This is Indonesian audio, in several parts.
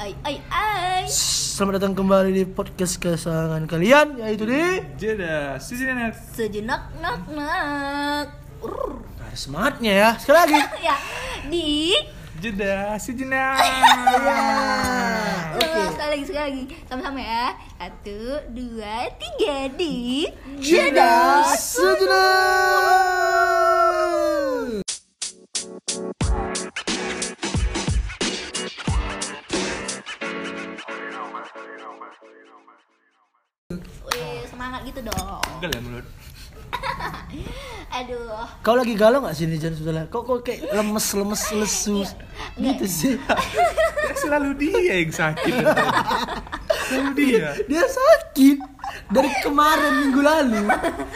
Ai ai ai. Selamat datang kembali di podcast kesayangan kalian yaitu di Jeda, sejenak. Sejenak nak nak. Urr. Ada semangatnya ya sekali lagi. ya di Jeda, sejenak. Ulang, ulang, sekali lagi sekali lagi sama-sama ya satu dua tiga di Jeda sejenak. Semangat gitu dong Enggak lah mulut. aduh Kau lagi galau gak sih nih Jan Sudahlah? Kok kok kayak lemes lemes lesu gitu sih? Ya, selalu dia yang sakit. selalu dia. Dia sakit dari kemarin minggu lalu.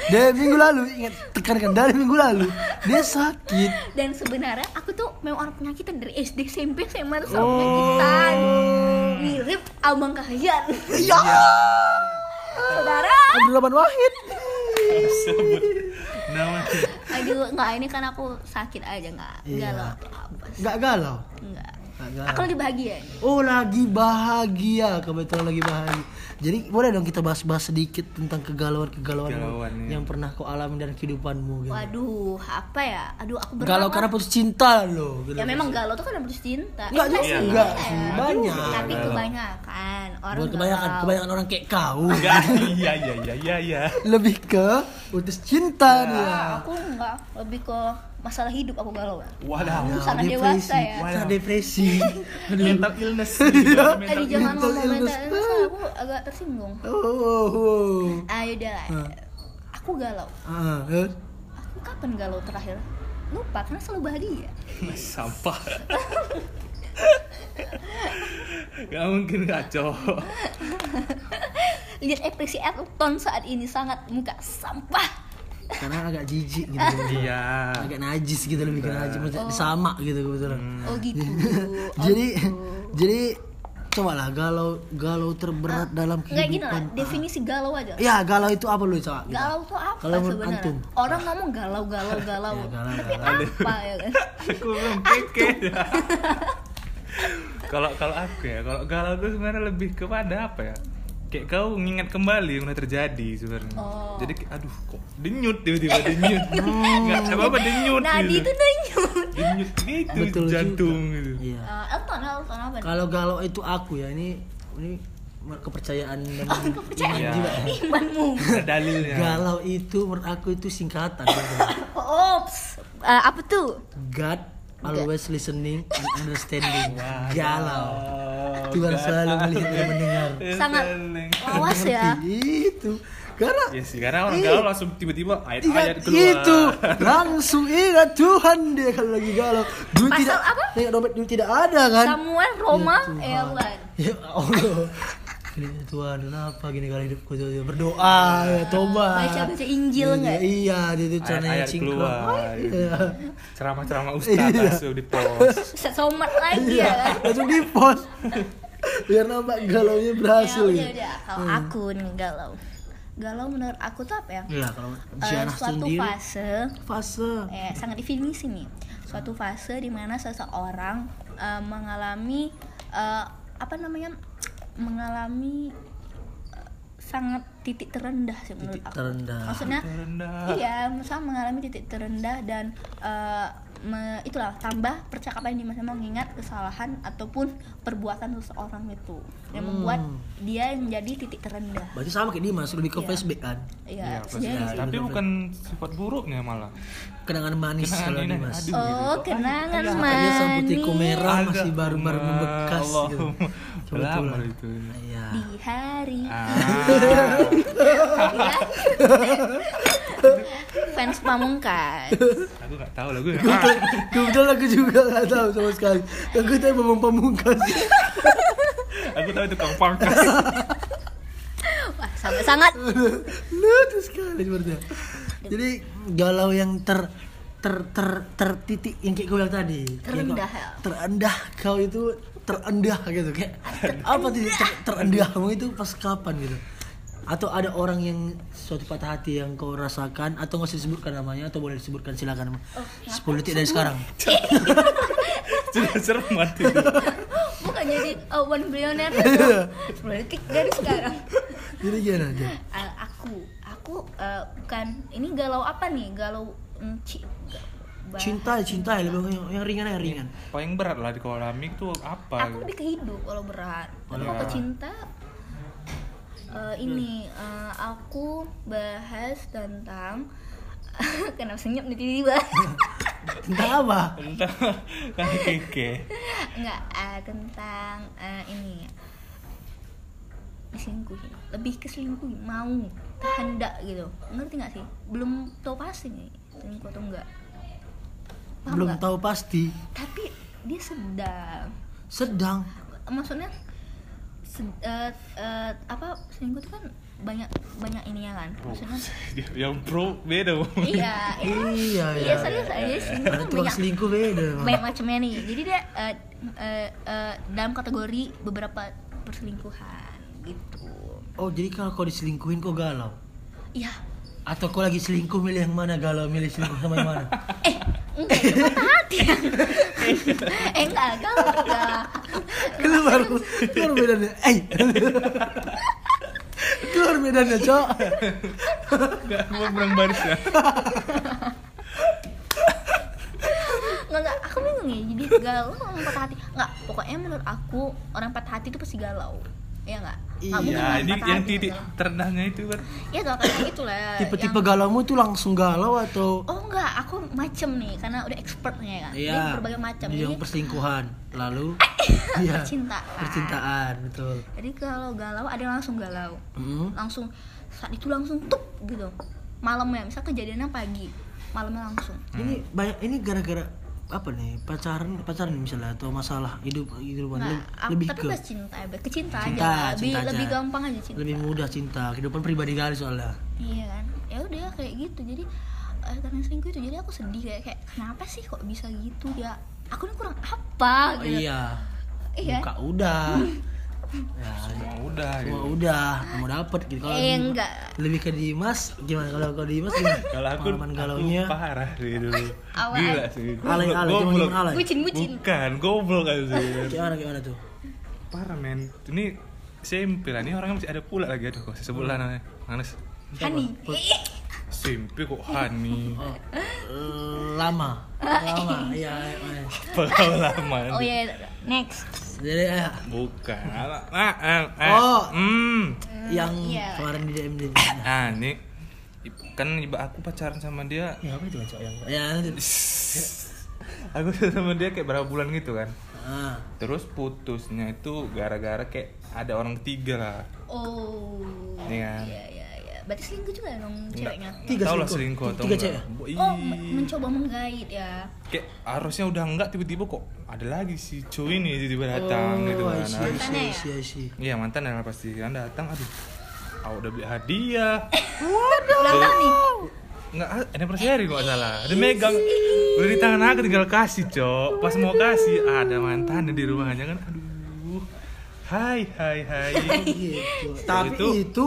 Dari minggu lalu ingat tekankan dari minggu lalu dia sakit. dan sebenarnya aku tuh memang orang penyakitan dari SD SMP SMA tuh selalu penyakitan mirip abang kahyan Ya. saudara Abdul Rahman Wahid. Sebut aduh nggak ini kan aku sakit aja nggak Iya. galau atau apa sih Gak galau. nggak Gak galau. aku lagi bahagia. Oh lagi bahagia kebetulan lagi bahagia. Jadi boleh dong kita bahas-bahas sedikit tentang kegalauan-kegalauan Kegalauan, iya. yang pernah kau alami dalam kehidupanmu. Gitu. waduh apa ya aduh aku Galau berapa karena putus cinta loh. Gitu. ya memang galau tuh kan putus cinta Enggak Eh, juga, sih, enggak ya. sih, banyak. tapi Galau. kebanyakan orang Bukan kebanyakan, galau. kebanyakan orang kayak kau. Enggak, iya iya iya iya iya. Lebih ke putus cinta dia. Ah, aku enggak lebih ke masalah hidup aku galau. Wadah. Aku sangat dewasa ya. Sangat depresi. Mental illness. Iya. Mental Aduh jangan mental ngomong illness. mental illness aku agak tersinggung. Oh, oh, oh. Ayo udah lah. Aku galau. Ah, eh. Aku kapan galau terakhir? Lupa karena selalu bahagia. Sampah. Gak mungkin kacau. Lihat ekspresi Elton saat ini sangat muka sampah. Karena agak jijik gitu. Iya. agak najis gitu lebih ke najis maksudnya sama gitu kebetulan. Oh gitu. jadi jadi coba lah galau galau terberat dalam Enggak gini lah, kehidupan. definisi galau aja. ya galau itu apa lu coba? Gitu. Galau tuh apa Kalau sebenarnya? antum? Orang ngomong galau galau galau. Ya, galau, Tapi galau. apa ya kan? Aku belum keke. Kalau kalau aku ya, kalau galau tuh sebenarnya lebih kepada apa ya? Kayak kau mengingat kembali yang udah terjadi sebenarnya. Oh. Jadi aduh kok denyut tiba-tiba denyut. Enggak apa apa denyut. Nadi gitu. itu denyut. denyut gitu Betul jantung juga. gitu. Iya. Eh, Elton, Elton apa? Kalau galau itu aku ya ini ini kepercayaan dan iman Iya. juga. Imanmu. Ada dalilnya. Galau itu menurut aku itu singkatan. Ops. Eh, apa tuh? God always listening and understanding. Galau. Tuhan selalu melihat dan mendengar. Sangat lawas ya. Itu. Karena Ya sih, karena orang galau langsung tiba-tiba ayat-ayat keluar. itu langsung ingat Tuhan dia kalau lagi galau. Duit Pasal tidak apa? Tengok dompet duit tidak ada kan? Samuel, Roma, Ya Tuhan. eh. Ya Allah. Ini Tuhan kenapa gini kali hidupku tuh berdoa ya tobat. Baca baca Injil Iya, nggak? Iya, dia itu caranya keluar. Iya. Ceramah-ceramah ustaz Iya. langsung di post. Somat lagi Iya, ya kan. langsung di post. Biar nampak galaunya Ya berhasil. udah gitu. udah. Kalau aku nih galau. Galau menurut aku tuh apa ya? Iya, kalau Ziana suatu sendiri fase fase. eh sangat definisi nih suatu fase di mana seseorang eh, mengalami eh, apa namanya mengalami eh, sangat titik terendah sih menurut Titik aku terendah. maksudnya Terendah. iya misalnya mengalami titik terendah dan eh, me- itulah tambah percakapan di masa mengingat kesalahan ataupun perbuatan seseorang itu yang membuat Hmm. dia menjadi titik terendah Berarti sama kayak Dimas, lebih ke Iya. flashback kan? iya Iya, pasti. sih. Tapi bukan sifat buruknya malah. Kenangan manis Kenangan kalau ini, Dimas. aduh. oh kenangan Makanya samputiku manis merah Agak- masih baru-baru membekas gitu. Allahumma. Kebetulan. Lama itu. Iya. di hari Ah. Fans pamungkas aku nggak tahu lagu ya. Kebetulan aku juga gak tahu sama sekali. Aku tahu memang pamungkas. aku tahu itu kang pangkas. wah sangat sangat Lucu sekali sepertinya. Jadi galau yang ter ter ter tertitik yang kayak gue bilang tadi. Terendah ya? Terendah kau itu terendah gitu kayak apa titik ter, terendahmu itu pas kapan gitu? Atau ada orang yang suatu patah hati yang kau rasakan atau nggak usah disebutkan namanya atau boleh disebutkan silakan. Oh, 10 detik dari sekarang. Sudah serem mati. bukan jadi uh, one billionaire itu sepuluh detik dari sekarang Jadi gimana aja? Uh, aku aku uh, bukan ini galau apa nih galau mm, ci- Cinta, cinta ya, lebih yang, yang ringan yang ringan. paling berat lah di komik tuh apa aku lebih ke hidup kalau berat kalau ke iya. cinta eh, ini eh, aku bahas tentang kenapa senyum nih tiba-tiba? Tentang apa? entah kan keke. Nggak eh, tentang eh, ini. Diselingkuhin lebih ke selingkuhin mau kehendak gitu. Ngerti nggak sih? Belum tahu pasti nih selingkuh atau enggak Paham Belum nggak? tahu pasti. tapi dia sedang. Sedang. maksudnya se- eh, eh, apa selingkuh itu kan banyak banyak ininya kan? Maksudnya yang pro beda. Iya. Iya, iya. Iya. serius aja selingkuh Karena kan tukang banyak selingkuh beda. Banyak macamnya nih. Jadi dia eh, eh, eh, dalam kategori beberapa perselingkuhan gitu. Oh, jadi kalau kau diselingkuhin kau galau? iya Atau kau lagi selingkuh milih yang mana galau, milih selingkuh sama yang mana? eh enggak itu patah hati eh enggak kamu enggak Keluar, keluar bedanya. Eh, keluar bedanya, cok. nggak mau berang baris ya Enggak, enggak, aku bingung ya Jadi galau sama patah hati Enggak, pokoknya menurut aku Orang patah hati itu pasti galau Iya enggak? Enggak ya orang ini yang titik galau. terendahnya itu kan Iya tuh, kayak gitu lah Tipe-tipe yang- galaumu tuh langsung galau atau? Oh enggak, aku macem nih Karena udah expertnya kan. Jadi Iya, berbagai macam di Jadi yang perselingkuhan. Lalu? Iya, percintaan. Percintaan, betul. Jadi kalau galau ada yang langsung galau. Hmm. Langsung saat itu langsung tuh gitu. Malamnya, misal kejadiannya pagi Malamnya langsung. Ini banyak ini gara-gara apa nih pacaran pacaran misalnya atau masalah hidup kehidupan Nah, lebih, tapi ke cinta, ke cinta, Cinta, aja lah. lebih, cinta aja. lebih gampang aja cinta. Lebih mudah cinta kehidupan pribadi kali soalnya. Iya kan? Ya udah kayak gitu. Jadi eh, karena selingkuh itu jadi aku sedih kayak, kayak kenapa sih kok bisa gitu ya? Aku ini kurang apa oh, gitu. Iya. Iya. buka udah ya semua udah semua gitu. udah mau dapet gitu. Kalau eh enggak. lebih ke Dimas gimana? Kalau kalau Dimas gimana? Kalau aku, pengalaman aku galaunya? parah sih dulu. Awal. gila sih alay alay cuma goblok. cuma alay. Bucin bucin bukan goblok kan sih. Gimana gimana tuh? Parah men. Ini SMP lah ini orangnya masih ada pula lagi. Aduh kok saya sebut lah namanya Anes Hani. SMP kok Hani. Oh, eh, lama. Lama iya iya, iya. apa lama oh ya next jadi eh, bukan ah, ah, ah, ah. Oh. hmm. Yang Iya. kemarin di DM di ah ini. Kan ibu aku pacaran sama dia. Ya apa itu cok yang ya nanti. Aku sama dia kayak berapa bulan gitu kan. Ah. Terus putusnya itu gara-gara kayak ada orang ketiga lah. Oh. Iya kan? iya iya berarti selingkuh juga dong ceweknya Tiga tahu lah selingkuh. atau Tiga enggak cewek? oh men- mencoba menggait ya kayak harusnya udah enggak tiba-tiba kok ada lagi si cuy ini tiba-tiba datang gitu oh, kan ya? I see. iya mantan lah pasti kan datang aduh aku udah beli hadiah ulang tahun nih Enggak, anniversary kok salah. Udah megang, udah di tangan aku tinggal kasih, Cok. Pas mau kasih, ada mantannya di rumahnya kan. Aduh. Hai, hai, hai. gitu. Tapi itu- itu,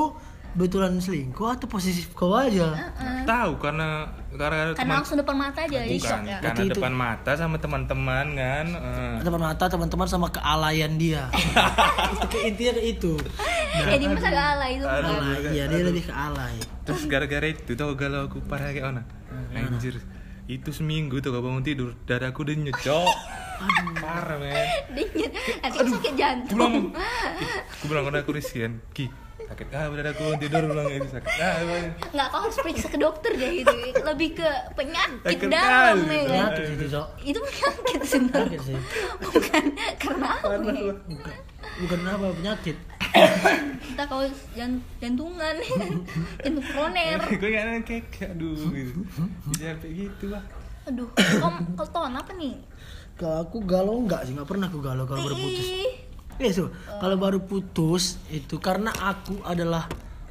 betulan selingkuh atau posisi kau aja? Tahu karena karena karena teman langsung depan mata aja jadi bukan shock ya karena Berarti itu- depan mata sama teman-teman kan. eh. Depan mata teman-teman sama kealayan dia. itu ke intinya ke itu. eh di masa gak alay itu Aduh. Alay, iya dia lebih ke alay. Terus gara-gara itu tau galau aku parah kayak mana? Anjir. Itu seminggu tuh gak bangun tidur, dadaku denyut, Cok. Aduh, parah, men. dingin nanti sakit jantung Gue bilang, gue bilang karena aku kan, Ki, sakit. Ah udah aku tidur ulang itu sakit. Ah gimana?" nggak kau harus periksa ke dokter deh itu lebih ke penyakit Sakit dalam kali, ya kan? Penyakit itu, Cok. itu penyakit sebenarnya Penyakit sih. bukan karena apa ya Bukan, bukan apa penyakit. kita kau jant jantungan. Jantung koroner gue gak kayak aduh gitu. Jadi sampai gitu lah aduh kau kau ton apa nih? Kalau aku galau enggak sih, enggak pernah aku galau kalau baru putus. Ih, Iya, so, kalau baru putus itu karena aku adalah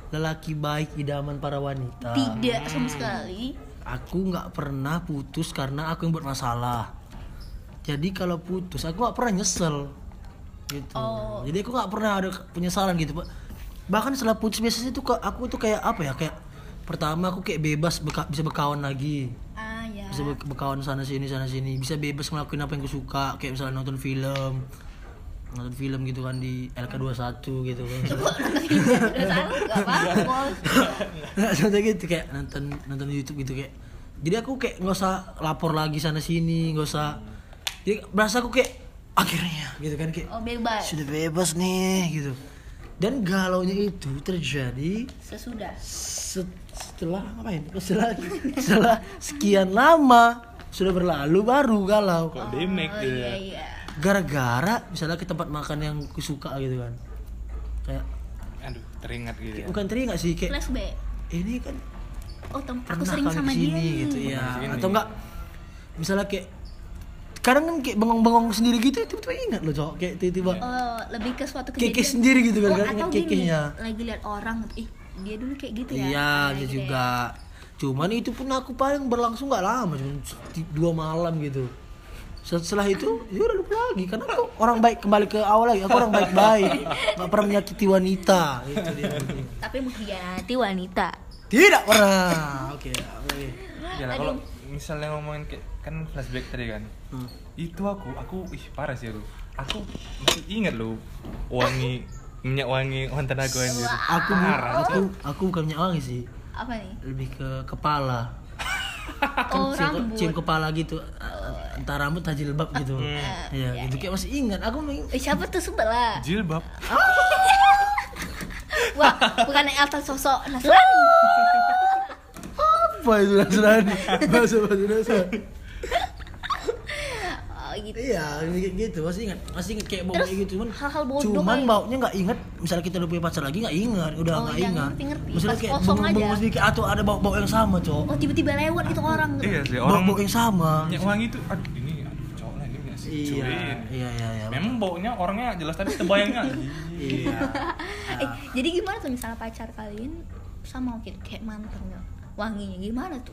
lelaki baik idaman para wanita. tidak sama sekali Aku nggak pernah putus karena aku yang buat masalah. Jadi kalau putus aku nggak pernah nyesel. Gitu. Oh. Jadi aku nggak pernah ada penyesalan gitu. Pak. Bahkan setelah putus biasanya tuh ke- aku tuh kayak apa ya kayak pertama aku kayak bebas beka- bisa berkawan lagi ah ya bisa be- berkawan sana sini sana sini bisa bebas ngelakuin apa yang gue suka kayak misalnya nonton film nonton film gitu kan di LK21 gitu kan. Coba nonton film udah salah gak apa-apa bos. Nggak contoh gitu kayak nonton nonton YouTube gitu kayak. Jadi aku kayak nggak usah lapor lagi sana sini nggak usah. Jadi berasa aku kayak akhirnya gitu kan kayak Oh bebas. Sudah bebas nih gitu. Dan galaunya itu terjadi Sesudah. se- setelah ngapain? Setelah setelah sekian lama sudah berlalu baru galau. Kok demek Oh gitu iya ya iya gara-gara misalnya ke tempat makan yang aku suka gitu kan. Kayak aduh teringat gitu ya. Bukan teringat sih kayak Flashback. ini kan Oh tem aku sering sama ke sini dia gitu ya ke sini. atau enggak misalnya kayak kadang kan kayak bengong-bengong sendiri gitu tiba-tiba ingat loh cowok kayak tiba-tiba Oh, lebih ke suatu Keke kejadian sendiri gitu kan, oh, kan, atau gini lagi lihat orang ih dia dulu kayak gitu ya iya dia gitu juga. cuman itu pun aku paling berlangsung nggak lama cuma dua malam gitu setelah itu ya udah lupa lagi. Karena aku orang baik kembali ke awal lagi. Aku orang baik-baik. Nggak pernah menyakiti wanita. Itu dia. Ya. tapi mengkhianati wanita. Tidak pernah. Oke oke. Ya lah, kalau misalnya ngomongin kayak kan flashback tadi kan. Hmm. itu aku aku ih parah sih aku aku masih ingat loh wangi minyak wangi mantan aku anjir aku bu- aku aku bukan minyak wangi sih. Apa nih? Lebih ke kepala oh cium, rambut. cium kepala gitu entah rambut entah jilbab gitu. Hmm. Iya, gitu. Kayak masih ingat aku nih eh, siapa tuh? Sebelah jilbab. Wah bukan Elton sosok Nasrani. Apa itu Nasrani? Bahasa bahasa Nasrani gitu. Iya gitu. Masih ingat masih ingat kayak bau kayak gitu. Cuman hal-hal bodoh cuman kayak- baunya nggak ingat. Misalnya kita udah punya pacar lagi nggak ingat. Udah Oh, nggak iya, ingat. ngerti-ngerti. misalnya Pas kayak bengong aja. sedikit atau ada bau bau yang sama cowok oh tiba-tiba lewat itu orang. Iya sih bau orang bau yang sama. Minyak wangi itu aduh ini cowok lagi nggak sih? Iya iya iya iya. Memang baunya orangnya jelas tadi terbayangnya iya. Eh jadi gimana tuh misalnya pacar kalian sama gitu kayak mantannya wanginya gimana tuh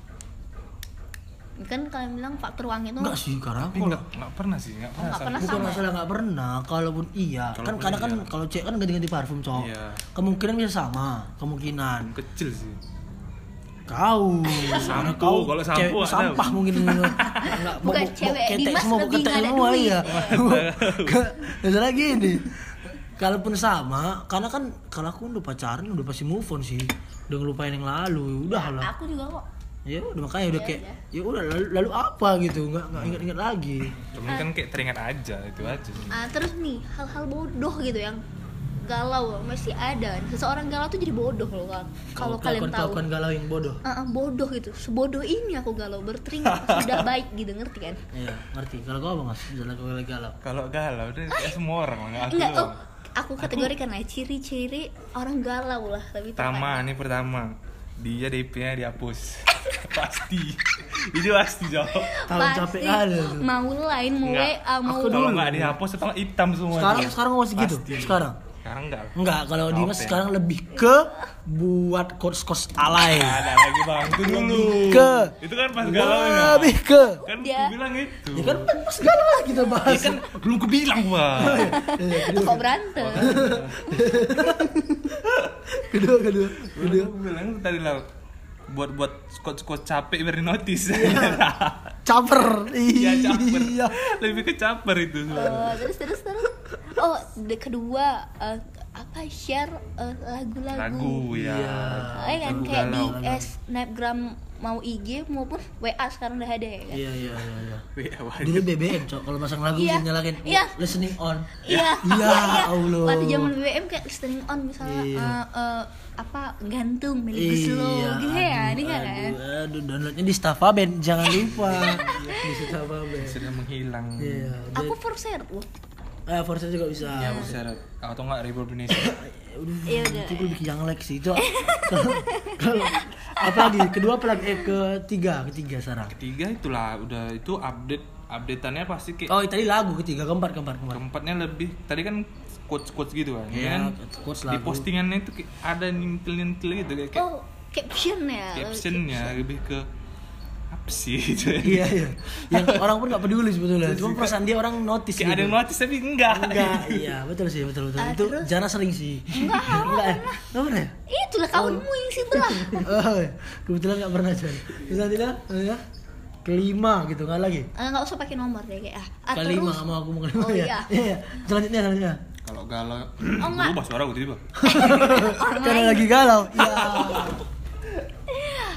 kan kalian bilang faktor wangi itu enggak sih karena aku nggak nggak pernah sih nggak pernah. Sama- pernah bukan sama masalah nggak pernah kalaupun iya. Kan Kalaupun karena kan iya. kalau cewek kan ganti-ganti parfum cowok Iya. kemungkinan bisa sama kemungkinan. Kecil sih. Kau. Sampo, kau kalau sampo cewek ada. sampah mungkin. Nggak Bukan cewek, ketek Dimas semua ketek ada semua iya. Masalah gini kalaupun sama karena kan kalau aku udah pacaran udah pasti move on sih. Udah ngelupain yang lalu udah lah. Aku juga kok ya udah makanya udah Iya, kayak ya udah lalu, lalu apa gitu? Nggak nggak ingat-ingat lagi. Cuman kan kayak teringat aja itu aja sih. Ah, terus nih hal-hal bodoh gitu yang galau masih ada. Seseorang galau tuh jadi bodoh loh Kak. kalau kalian tahu. kelakuan galau yang bodoh. Ah, ah, bodoh gitu. Sebodoh ini aku galau berteringat sudah baik gitu ngerti kan? Iya, ngerti. Kalau kau apa mas? Misalnya kau lagi galau. kalau galau udah kayak semua orang nggak aku enggak oh aku kategorikan lah ciri-ciri orang galau lah lebih pertama nih pertama dia DP-nya dihapus pasti itu pasti jawab Kalau capek kali tuh. mau lain mau. WA mau Aku kalau nggak dihapus itu hitam semua Sekarang dia. sekarang masih gitu. Pasti. Sekarang. Sekarang enggak Enggak, kalau Oke. Dimas sekarang lebih ke buat kos-kos alay. ada lagi bang itu dulu Ke itu kan pas galau ya lebih ke. kan Dia- bilang itu Ya kan pas galau lah kita Ya bahas. kan belum kebilang bang itu kok berantem kedua, kedua, kedua. Bilang tadi lah buat buat squad squad capek biar notice Caper. Iya caper Iya. lebih ke caper itu sebenarnya. Oh, terus terus terus oh the kedua eh, apa share eh, lagu-lagu lagu ya Iya. Eh kan Lagu kayak di galau. eh, snapgram mau IG maupun WA sekarang udah ada ya kan Iya, iya, iya, iya. Iya. Dulu BBM, Cok. Kalau pasang lagu Iya. nyalakin Iya. listening on. Iya. Ya Allah. Waktu zaman BBM kayak listening on misalnya Iya. eh, eh, apa gantung milik slow gitu ya, aduh, ini kan. aduh, aduh, downloadnya di Staffaben, jangan lupa. di Staffaben. sudah menghilang Iya. Aku forser loh. Eh, Forza juga bisa. ya bisa atau enggak Ribu Indonesia Udah, Iya, udah. itu gue lebih yang like sih. Cok. Kalau apa lagi? Kedua apa lagi? Eh, ketiga, ketiga sekarang. ketiga itulah udah itu update updateannya pasti kayak Oh, tadi lagu ketiga, keempat, keempat, keempat. keempatnya lebih tadi kan quotes quotes gitu kan Iya, kan quotes di lagu. postingannya itu kayak ada nyentil nyentil gitu kayak, kayak Oh, caption ya. captionnya lebih ke sih itu Iya, iya. Yang orang pun gak peduli sebetulnya. Cuma perasaan dia orang notice kayak ada gitu. yang notice tapi enggak Enggak, iya betul sih, betul betul. Ah, itu terus? Jana sering sih. Enggak, enggak. ya? Enggak pernah. ya? Itulah kawanmu yang sebelah. Oh, iya. kebetulan enggak pernah Jan. Bisa tidak? Ya. kelima gitu nggak lagi Eh, nggak usah pakai nomor deh kayak ah, ah, kelima terus sama aku mau kelima Oh, ya iya. iya selanjutnya selanjutnya Kalau galau, Oh, enggak. berubah suara gue tiba. karena lagi galau ya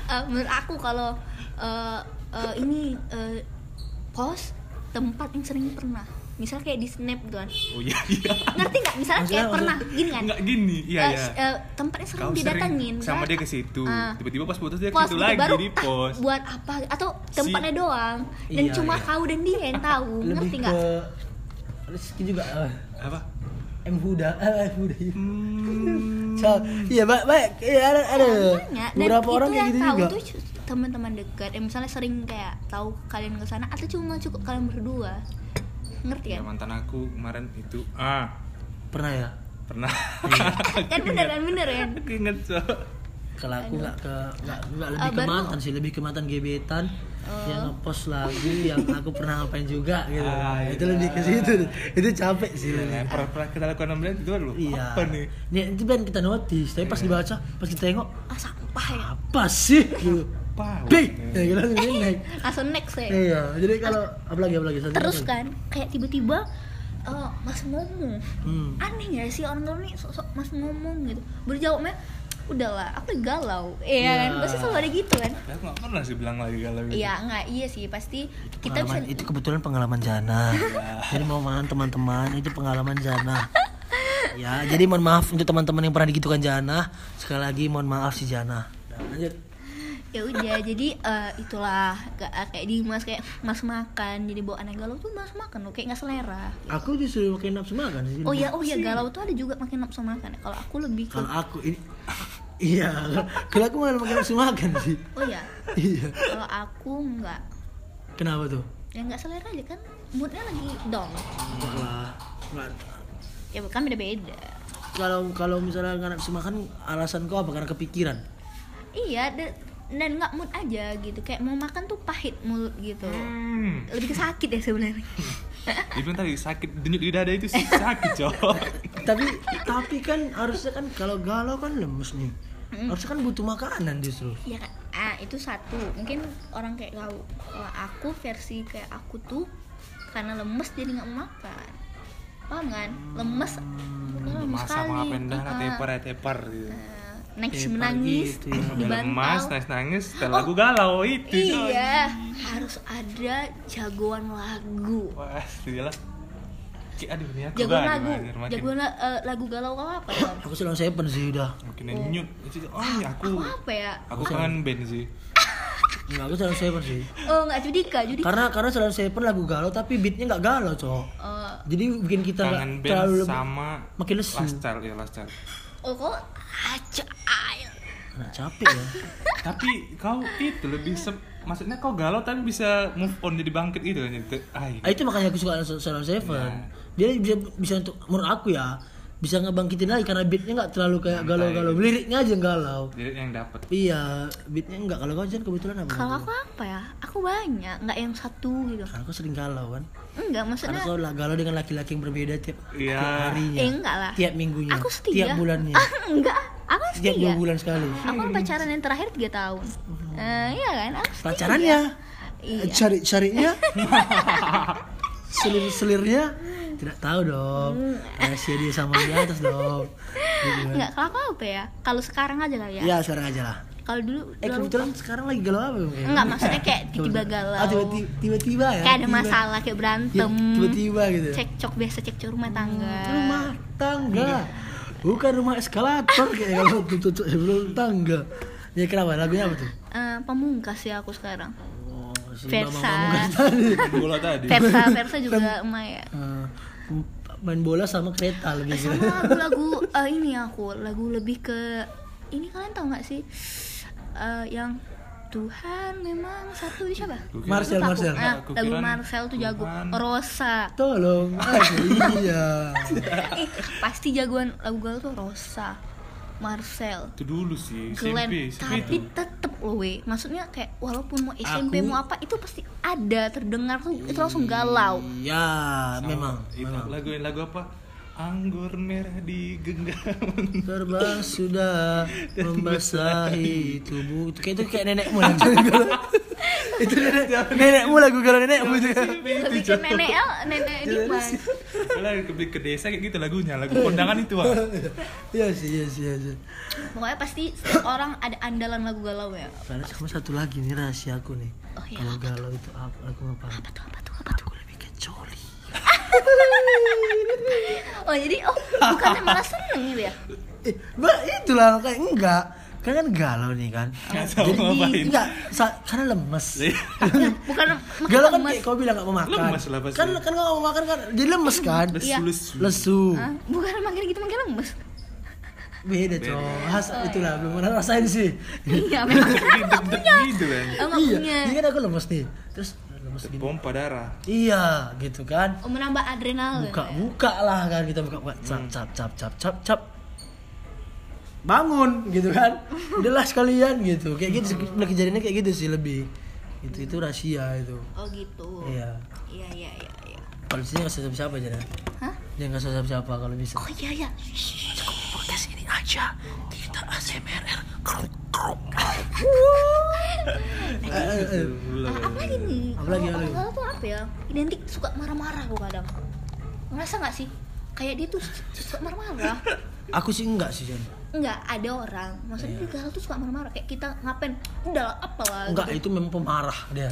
Eh, menurut aku kalau eh, eh, ini eh, pos tempat yang sering pernah misal kayak di snap gitu kan Oh iya iya. ngerti nggak misalnya Maksudnya- kayak pernah gini kan Enggak gini, iya Eh, iya. s- eh, tempat yang sering Kau didatengin sama misalnya- dia ke situ. Ah. Tiba-tiba pas putus dia ke pos situ gitu, lagi baru di ah, pos. buat apa atau tempatnya doang dan Iya, cuma iya. kau dan dia yang tahu ngerti lebih nggak ke Rizky juga eh, Apa? M Huda eh M Huda Hmm. So, iya baik baik iya ada ada Banyak. dan beberapa itu orang kayak yang gitu tahu juga tuh teman-teman dekat yang misalnya sering kayak tahu kalian ke sana atau cuma cukup kalian berdua. Ngerti Ya? Kan mantan aku kemarin itu. Ah pernah ya? Pernah. kan bener kan bener kan aku inget Cok. kalau aku nggak ke nggak nggak lebih Ah, ke mantan sih lebih ke mantan gebetan. Yang ngepost lagu yang aku pernah ngapain juga gitu. Ah, itu iya. lebih ke situ. Itu capek sih Iya, pernah pernah kita lakukan enam bulan itu kan lu. iya. Apa nih? Nih, itu kan kita notice tapi pas dibaca pas kita tengok ah sampah ya. apa sih gitu Apa? Bing! ya kita langsung naik. Langsung next ya iya jadi kalau apalagi apalagi? Satu terus lagi. kan kayak tiba-tiba eh, mas ngomong hmm. aneh gak sih orang-orang nih sok-sok mas ngomong gitu. Baru jawabnya udahlah aku galau. Iya kan? Iya. pasti selalu ada gitu kan? Ya, aku nggak pernah sih bilang lagi galau gitu. iya nggak. Iya sih pasti kita bisa itu kebetulan pengalaman Jana. Jadi mau makan teman-teman itu pengalaman Jana. Ya jadi mohon maaf untuk teman-teman yang pernah digitukan Jana. Sekali lagi mohon maaf si Jana. Nah, lanjut ya udah jadi eh, itulah gak, kayak Dimas kayak mas makan jadi bawa anak galau tuh mas makan loh kayak nggak selera. Aku disuruh makin nafsu makan sih oh ya oh ya galau tuh ada juga makin nafsu makan ya kalau aku lebih ke kalau aku ini iya kalau aku malah makin nafsu makan sih. Oh ya iya. Kalau aku nggak. Kenapa tuh? Ya nggak selera aja kan moodnya lagi down. Enggak lah Enggak. ya kan beda beda kalau kalau misalnya nggak nafsu makan alasan kau apa? Karena kepikiran? Iya dan nggak mood aja gitu. Kayak mau makan tuh pahit mulut gitu. Hmm. lebih ke sakit ya sebenarnya. Bilang tadi sakit denyut di dada itu sih sakit, Cok. tapi tapi kan harusnya kan kalau galau kan lemes nih. Harusnya kan butuh makanan justru. Ya kan? Ah itu satu. Mungkin orang kayak kau kalau aku versi kayak aku tuh karena lemes jadi nggak mau makan. Paham kan? Lemes lemes Masa sekali. mau pendah Ah, tepar ya tepar gitu. ah, nangis Tepar menangis gitu ya. di bantal nangis nangis, setelah lagu galau itu. Cok. iya harus ada jagoan lagu. Ki, aduh ini aku jagoan lagu makin, jagoan la- eh, lagu galau kau apa ya aku selalu seven sih udah makin nyut. Itu, Oh, ini aku. aku apa ya Aku kangen band sih. Enggak, aku selalu seven sih oh nggak judika judika karena karena selalu seven lagu galau tapi beatnya nggak galau cowok Eh, jadi bikin kita nggak Kangen band terlalu sama makin lesu Last Child ya, Last Child. Oh kok aja ayo nah, capek ya. Tapi kau itu lebih sep, maksudnya kau galau tapi bisa move on jadi bangkit gitu kan jadi ah, itu makanya aku suka selalu seven. Iya. dia bisa bisa untuk menurut aku ya bisa ngebangkitin lagi karena beatnya nggak terlalu kayak galau-galau. Liriknya aja yang galau. Jadi yang dapat. iya beatnya nggak kalau kau Jen, kebetulan apa kalau aku apa ya? Aku banyak nggak yang satu gitu. Karena kau sering galau kan. Enggak karena maksudnya kau lah galau dengan laki-laki yang berbeda tiap, Iya. tiap harinya eh enggak lah. tiap minggunya aku setia. tiap bulannya. Ah, enggak. Aku tiap dua setia bulan sekali. Aku kan pacaran yang terakhir tiga tahun. Eh, iya kan? Aku setia. pacarannya? Iya. Cari carinya selir selirnya tidak tahu dong. Rahasia dia sama di atas dong. Gitu enggak kalau aku apa ya? Kalau sekarang aja kali ya. Ya sekarang aja lah. Kalau dulu eh kebetulan sekarang lagi galau apa ya? enggak maksudnya kayak tiba-tiba galau. Ah, tiba-tiba tiba-tiba ya? Kayak ada tiba- masalah kayak berantem. Ti- tiba-tiba gitu. Cekcok biasa cekcok rumah tangga. Rumah tangga. Bukan rumah eskalator kayak kalau tutup sebelum tangga. Ya kenapa? Lagunya apa tuh? Eh, pemungkas ya aku sekarang. oh, Versa. Bola tadi. Versa Versa juga lumayan Eh, main bola sama kereta lebih gitu. sama lagu-lagu eh, ini aku lagu lebih ke ini kalian tahu nggak sih Eh, yang Tuhan memang satu di siapa? Marcel, Lupa. Marcel. Ah, Aku lagu Marcel tuh jago. Tuhan. Rosa. Tolong, aku iya. Eh, pasti jagoan lagu galau tuh Rosa. Marcel. Itu dulu sih, Glenn, SMP, SMP tapi itu. tetep loh we maksudnya kayak walaupun mau SMP Aku- mau apa itu pasti ada terdengar tuh itu langsung galau Iya, memang, Itu memang. lagu lagu apa? Anggur merah di genggaman. Terbang sudah membasahi tubuh. Itu kayak itu kayak nenekmu galau. itu nenek nenekmu lagu galau nenekmu itu lebih ke nenek El, nenek Dimas Lah ke, ke desa kayak gitu lagunya, lagu kondangan itu, Wak. iya sih iya sih iya sih. Pokoknya pasti setiap orang ada andalan lagu galau ya. Karena sama satu lagi nih rahasia aku nih. Oh, iya, kalau apa galau itu apa aku ngapain apa tuh apa tuh apa tuh? Aku lebih ke coli oh jadi oh bukannya malah seneng gitu ya? Eh, ba- itulah kayak enggak. Kan kan galau nih kan. Tahu jadi ngapain. enggak sa- karena lemes. Iya. ya, bukan galau kan lemes. kayak kau bilang gak mau makan. Lemes lah pasti. kan kan gak mau makan kan jadi lemes kan? Iya. Lesu-lesu. lesu. Hah? bukan makin gitu makin lemes. Beda cowok. Has, itulah belum pernah rasain sih. Iya memang Deg-deg gitu kan. oh, iya. punya. Ini kan aku lemes nih. Terus lemes gini. Pompa darah. iya gitu kan. Oh, menambah adrenalin buka ya? buka lah kan kita buka buka cap cap cap cap cap cap. Bangun gitu kan. Udahlah sekalian gitu. Kayak gitu udah kejadiannya kayak gitu sih lebih. Itu itu rahasia itu. Oh gitu. Iya. Iya iya iya iya. kalau di sini nggak siapa siapa aja dah hah? Jangan nggak siapa siapa kalau bisa. Oh iya iya. Podcast ini aja. Kita ASMR kruk kruk Gula. Ah, apa lagi nih? Apa lagi, Kalau apa lagi? orang galau tuh apa ya? Identik suka marah-marah gue kadang. Ngerasa nggak sih? Kayak dia tuh suka marah-marah. Aku sih enggak sih Jan Enggak, ada orang. Maksudnya dia galau tuh suka marah-marah. Kayak kita ngapain? Udah lah, apalah enggak gitu. itu memang pemarah dia.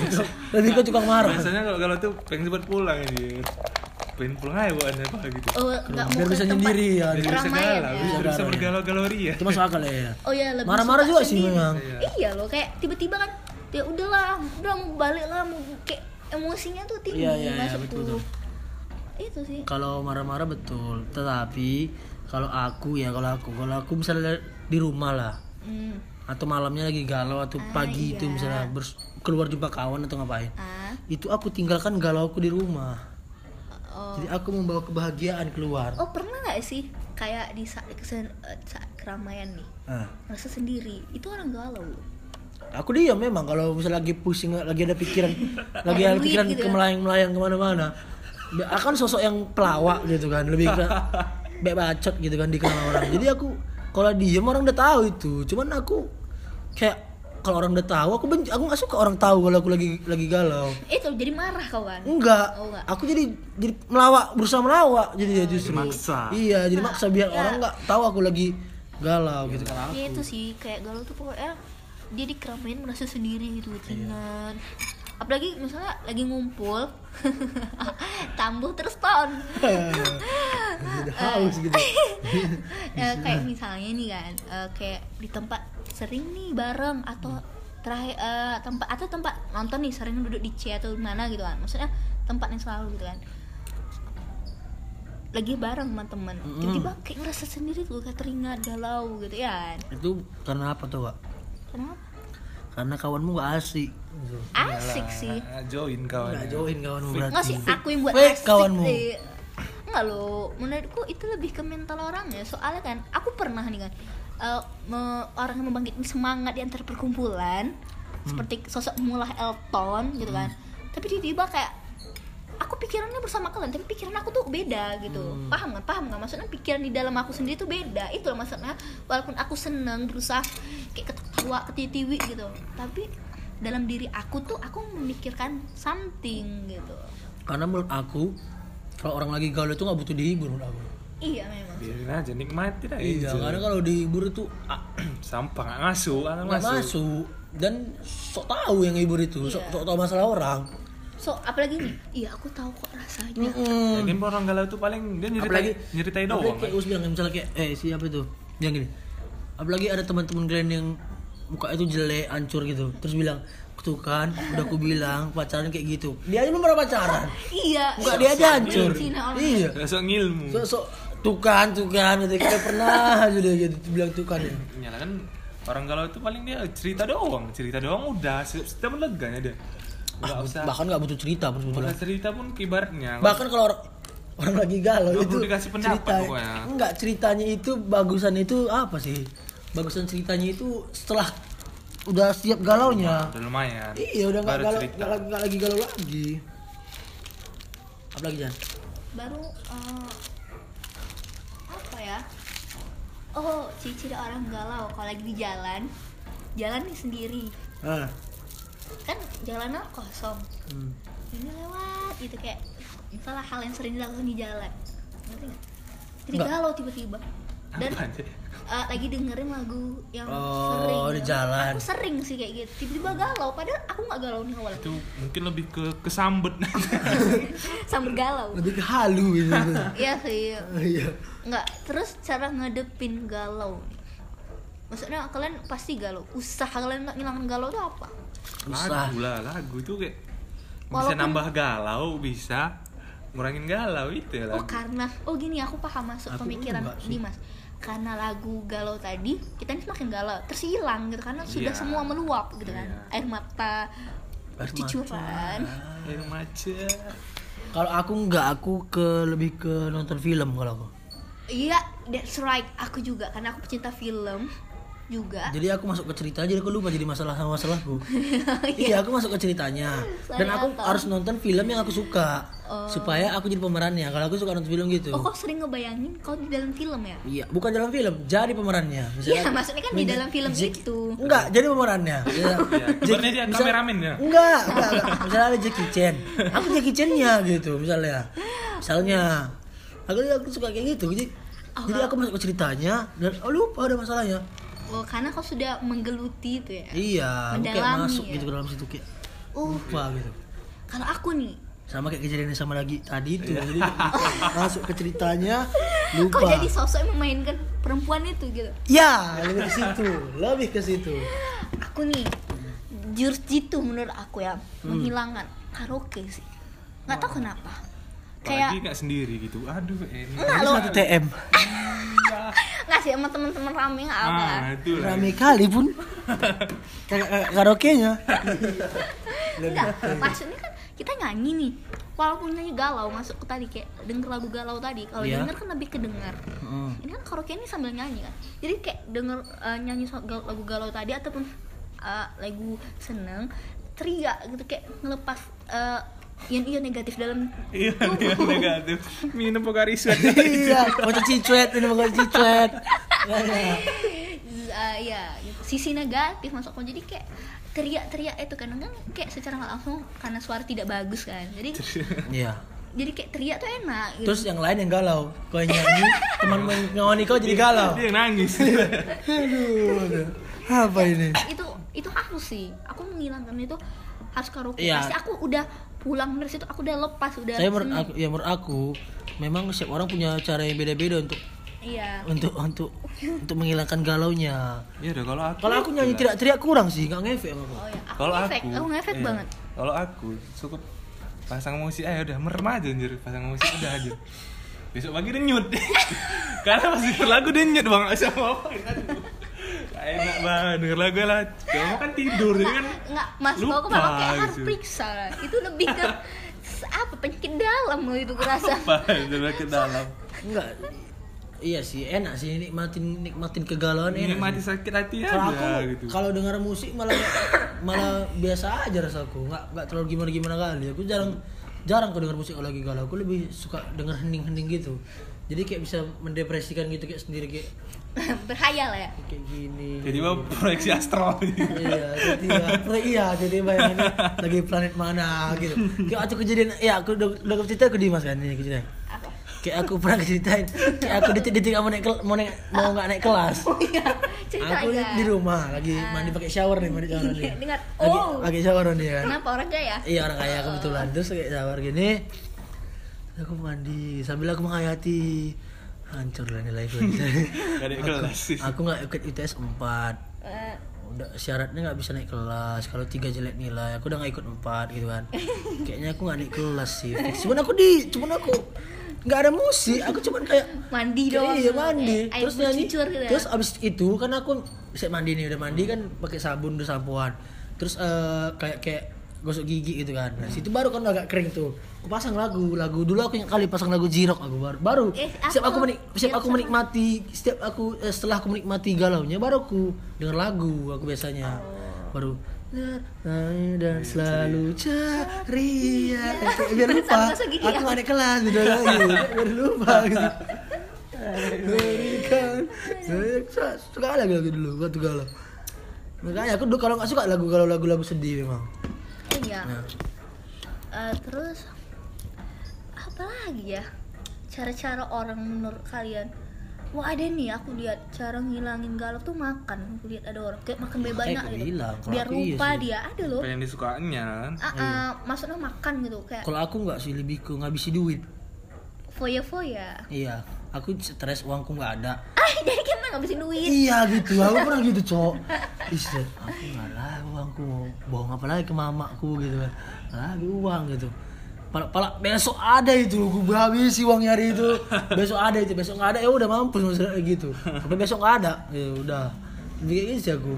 Lebih ke, tukang marah. Biasanya kalau kalau tuh pengen cepat pulang ini. Pengen pulang aja buat apa gitu. Oh, enggak mau biar ke bisa nyendiri ya Biar bisa keramaian galau, ya. biar bisa Galau, ya. bergalau-galau ria. itu masuk akal ya Oh iya, lebih marah-marah suka juga sih sendiri. memang Iya. Iya loh, kayak tiba-tiba kan Ya udahlah, udah mau balik lah mau Kayak emosinya tuh tinggi Iya, iya, iya, masuk betul, tuh. betul. Itu sih kalau marah-marah betul tetapi kalau aku ya kalau aku kalau aku misalnya di rumah lah hmm. atau malamnya lagi galau atau Ah, pagi itu iya. misalnya bers- keluar jumpa kawan atau ngapain Ah, itu aku tinggalkan galau aku di rumah oh. jadi aku membawa kebahagiaan keluar. Oh pernah nggak sih kayak di saat, kesen- eh, saat keramaian nih nah, merasa sendiri? Itu orang galau. Aku diam memang kalau misalnya lagi pusing lagi ada pikiran lagi ada pikiran gitu ya? kemelayang-melayang ke mana-mana. Ba- akan sosok yang pelawak gitu kan lebih ke baik bacot gitu kan dikenal orang. Jadi aku kalau diem orang udah tahu itu. Cuman aku kayak kalau orang udah tahu aku benci aku nggak suka orang tahu kalau aku lagi lagi galau. Itu jadi marah kau kan enggak. Oh, enggak. aku jadi jadi melawak berusaha melawak jadi ya justru. Maksa. iya jadi maksa biar ya. orang nggak tahu aku lagi galau gitu kan. Ya itu sih kayak galau tuh pokoknya dia di keramaian merasa sendiri gitu cingan apalagi misalnya lagi ngumpul tambuh terus ton. Haus gitu. Eh, kayak misalnya nih kan eh, kayak di tempat sering nih bareng atau terakhir eh, tempat atau tempat nonton nih sering duduk di C atau mana gitu kan. Maksudnya tempat yang selalu gitu kan. Lagi bareng sama temen. Tiba-tiba kayak ngerasa sendiri tuh kayak teringat galau gitu ya kan. Itu karena apa tuh pak kenapa karena kawanmu gak asik. Asik sih. Ah, join kawan. Nggak join kawanmu berarti. Nggak sih aku yang buat Fake asik kawanmu. sih. Nggak loh menurutku itu lebih ke mental orangnya soalnya kan aku pernah nih kan eh, me- orang yang membangkitkan semangat di antara perkumpulan Hmm. seperti sosok mulah Elton gitu kan. Tapi tiba-tiba kayak aku pikirannya bersama kalian tapi pikiran aku tuh beda gitu. Hmm. paham nggak? Paham nggak? Maksudnya pikiran di dalam aku sendiri tuh beda. Itu loh maksudnya. Walaupun aku seneng berusaha kayak ketawa ketitiwi gitu. Tapi dalam diri aku tuh aku memikirkan something gitu. Karena menurut aku kalau orang lagi galau itu nggak butuh dihibur menurut aku iya memang Biarin aja nikmati dah iya itu. karena kalau dihibur itu ah, Sampah nggak masuk, nggak masuk. masuk dan sok tahu yang hibur itu sok, Iya. sok tahu masalah orang so apalagi nih iya aku tahu kok rasanya Mm-mm. Lagian orang galau tuh paling dia nyeritain, apalagi nyeritain apalagi doang. kayak Us bilang misalnya kayak eh siapa itu yang gini apalagi ada teman-teman kalian yang muka itu jelek hancur gitu terus bilang tuh kan udah aku bilang pacaran kayak gitu dia aja belum pernah pacaran iya muka dia aja hancur Cina orang. iya Gak sok ngilmu. so, so, tuh kan tuh kan gitu kita pernah aja dia gitu bilang tuh kan ya Nyala kan orang galau itu paling dia cerita doang, cerita doang udah setiap leganya dia. Enggak Ah, usah. bahkan nggak butuh cerita Bahkan sebetulnya cerita pun kibarnya. bahkan kalau orang orang lagi galau itu dikasih pendapat cerita pokoknya. enggak ceritanya itu bagusan itu apa sih bagusan ceritanya itu setelah udah siap galaunya udah lumayan. iya udah nggak galau nggak lagi galau lagi apa lagi Jan baru eh, apa ya oh ciri-ciri orang galau kalau lagi di jalan jalan nih sendiri. Ah. Kan jalanan kosong. Hmm. ini lewat gitu kayak misalnya hal yang sering dilakukan di jalan. Ngerti nggak? Jadi galau tiba-tiba dan eh, lagi dengerin lagu yang Oh, sering di jalan. aku sering sih kayak gitu tiba-tiba galau padahal aku nggak galau nih awal Itu mungkin lebih ke kesambet. sambil galau Lebih ke halu gitu. iya sih Iya. nggak terus cara ngedepin galau nih maksudnya kalian pasti galau usaha kalian nggak ngilangin galau itu apa Usah. lagu lah, lagu itu kayak bisa Walaupun- nambah galau, bisa ngurangin galau itu ya oh lagu. karena oh gini aku paham masuk Aku pemikiran. Dimas karena lagu galau tadi kita ini semakin galau terus hilang gitu karena sudah Iya. semua meluap gitu kan Iya. air mata Air cucuran Air maca. Kalau aku nggak, aku ke lebih ke nonton film kalau aku. iya that's right aku juga karena aku pecinta film juga Jadi aku masuk ke cerita, jadi aku lupa jadi masalah sama masalahku. iya, aku masuk ke ceritanya. Dan aku Ternyata. harus nonton film yang aku suka. Oh. Supaya aku jadi pemerannya. Kalau aku suka nonton film gitu. oh kok sering ngebayangin kau di dalam film ya Iya, bukan dalam film, jadi pemerannya. Iya, maksudnya kan di dalam film itu. Enggak, jadi pemerannya. Iya. Iya, ibaratnya dia misal- kameramen ya? Enggak, enggak, enggak. Misalnya ada Jackie Chan. Aku Jackie Chan-nya gitu, misalnya. Misalnya. Aku aku suka kayak gitu. Jadi Oh, jadi aku masuk ke ceritanya dan oh lupa ada masalahnya. Oh, karena kau sudah menggeluti itu ya. Iya, aku kayak Mendalami masuk ya. gitu ke dalam situ kayak Oh, lupa gitu. kalau aku nih, Sama kayak kejadian yang sama lagi tadi itu. Iya. Jadi masuk ke ceritanya kau lupa. jadi sosok yang memainkan perempuan itu gitu. Ya, lebih ke situ. Lebih ke situ. Aku nih, jurus jitu menurut aku ya, Hmm. menghilangkan karaoke sih. Nggak tahu kenapa. Kayak nggak sendiri gitu. Aduh, enak. Enggak loh. satu TM. nggak sih sama teman-teman rame nggak apa. Ah. Rame kali pun. Kayak kayak karaoke-nya. Enggak, maksudnya kan kita nyanyi nih. Walaupun nyanyi galau masuk ke tadi kayak denger lagu galau tadi. Kalau Iya. denger kan lebih kedengar. Heeh. ini kan karaoke ini sambil nyanyi kan jadi kayak denger eh, nyanyi lagu galau tadi ataupun eh, lagu seneng teriak gitu kayak ngelepas eh, ion-ion negatif dalam Iya, dia negatif. Minum pokari sweat. iya, mau cicuet, ini mau cicuet. Iya. Z- eh, ya gitu. sisi negatif masuk jadi kayak teriak-teriak itu kan kan kayak secara nggak langsung karena suara tidak bagus kan jadi Iya. jadi kayak teriak tuh enak gitu. Terus yang lain yang galau. Kau yang nyanyi, teman ngawani kau jadi galau. Dia yang nangis. Aduh. Apa ini? itu itu harus sih aku menghilangkan itu harus karaoke Iya. pasti aku udah pulang dari situ aku udah lepas udah Saya menurut aku, ya menurut aku, memang setiap orang punya cara yang beda-beda untuk iya untuk untuk untuk menghilangkan galaunya. Iya deh kalau aku. Kalau aku nyanyi teriak-teriak kurang sih, nggak ngefek sama aku. Oh ya, aku Kalau ngefek, aku, aku ngefek iya. banget. Kalau aku cukup pasang musik aja udah merem aja anjir, pasang musik udah aja. Besok pagi denyut. Karena pas denger lagu denyut bang, bisa apa enak banget denger lagu lah. Kamu kan tidur jadi kan. Enggak, Mas Lupa Boko malah kayak harus gitu. periksa. Itu lebih ke apa penyakit dalam loh itu kerasa. Apa ke dalam. Enggak. Iya sih, enak sih nikmatin nikmatin kegalauan enak. Nikmati sakit hati Kalau aku aja gitu. kalau dengar musik malah malah biasa aja rasaku, nggak nggak terlalu gimana gimana kali. Aku jarang jarang kok dengar musik kalau lagi galau. Aku lebih suka denger hening-hening gitu. Jadi kayak bisa mendepresikan gitu kayak sendiri kayak Berhayal ya. kayak gini. Jadi mau proyeksi astral. iya, jadi ya, iya, jadi bayangin lagi planet mana gitu. Kayak aku kejadian, ya aku udah udah cerita aku Dimas kan ini kejadian. Apa? Kayak aku pernah ceritain, kayak aku detik-detik mau naik kel- mau naik mau nggak naik kelas. Oh iya, cerita Aku aja. di rumah lagi mandi pakai shower nih, mandi shower nih. Iya, dengar. Lagi Oh. pakai shower nih kan. Kenapa orang kaya? Iya orang kaya kebetulan terus kayak shower gini. Aku mandi sambil aku menghayati hancur lah nilaiku. Gak ada kelas. sih. aku nggak ikut ITS 4 Eh, udah syaratnya nggak bisa naik kelas. Kalau tiga jelek nilai aku udah nggak ikut empat gitu kan. Kayaknya aku nggak naik kelas sih cuman aku di cuman aku nggak ada musik. Aku cuman kayak mandi kayak doang. iya mandi. Eh, terus nyanyi. gitu ya. terus abis itu kan aku bisa mandi nih udah mandi kan pakai sabun udah sampoan terus eh, kayak kayak gosok gigi gitu kan. Nah situ baru kan agak kering tuh. Aku pasang lagu lagu dulu aku yang kali pasang lagu jirok aku baru baru. Eh, setiap apa? aku menik setiap aku menikmati setiap aku eh, setelah aku menikmati galaunya baru aku denger lagu aku biasanya. Baru dan selalu ceria. Kayak biar lupa. Sama gosok gigi aku ya? naik kelas gitu. Lagi biar lupa gitu. Berikan suka lagi lagu dulu waktu galau. Makanya aku dulu kalau nggak suka lagu kalau lagu-lagu sedih memang Eh, iya. Nah Eh, terus apa lagi ya? Cara-cara orang menurut kalian. Wah ada nih aku lihat cara ngilangin galau tuh makan. Aku lihat ada orang kayak makan banyak gitu. bilang, kalau biar iya lupa sih. dia. Ada loh. Apa yang disukaannya kan? Ah, ah, maksudnya makan gitu kayak kalau aku nggak sih lebih ke ngabisi duit. Foya-foya. Iya aku stres uangku nggak ada. Ah jadi kita ngabisin duit. Iya gitu aku pernah gitu cowok Istri, aku nggak uangku mau bohong apa lagi ke mamaku gitu kan. Lagi uang gitu. Pala, pala besok ada itu gue habis uangnya hari itu. Besok ada itu besok nggak ada. Ya udah mampus maksudnya gitu. Tapi besok nggak ada. Ya udah. Kayak gitu sih aku.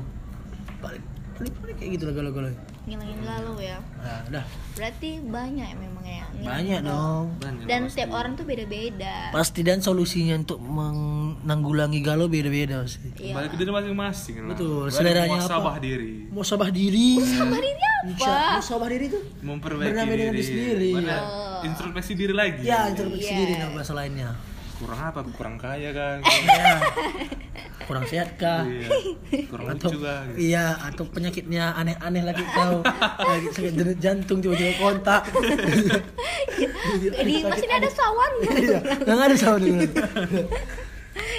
Paling paling, kayak gitu lah galau-galau ngilangin galau ya nah udah berarti banyak ya memang ya banyak galau. dong banyak dan pasti. setiap orang tuh beda-beda pasti dan solusinya untuk menanggulangi galau beda-beda sih Iya. balik ke diri masing-masing lah Betul, seleranya apa? muhasabah diri mau sabah diri Sabar ini apa mau sabah diri tuh memperbaiki diri diri sendiri. Oh. introspeksi diri lagi ya introspeksi Iya. diri nama bahasa lainnya kurang apa kurang kaya kan kurang sehat kah? Iya. kurang atau lucu kan gitu. iya atau penyakitnya aneh-aneh lagi kau lagi sakit denyut jantung tiba-tiba kontak. Di masih ada sawan iya nggak ada dengan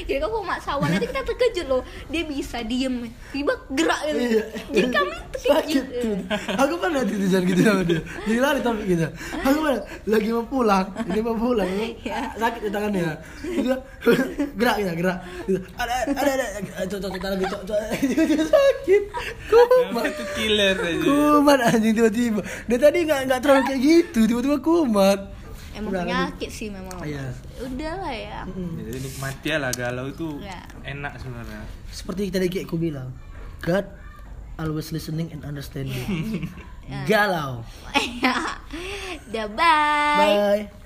jadi kalau mak sawan itu kita terkejut loh. Dia bisa diem. Tiba gerak gitu. Iya. jadi kami terkejut. Aku pernah titisan gitu sama dia. Jadi lari tapi gitu. Aku pernah lagi mau pulang. Ini mau pulang. Iya. sakit di tangannya. Gitu gerak ya gerak. Gitu. ada ada ada. Cocok tangan gitu sakit. Kumat. Itu killer aja. Kumat anjing tiba-tiba. Dia tadi nggak nggak terlalu kayak gitu. Tiba-tiba kumat emang Udah, penyakit sih memang. Iya. udah lah ya jadi nikmati lah galau itu Ya. enak sebenarnya. Seperti tadi kayak aku bilang God always listening and understanding. Ya. galau. Dah bye. Bye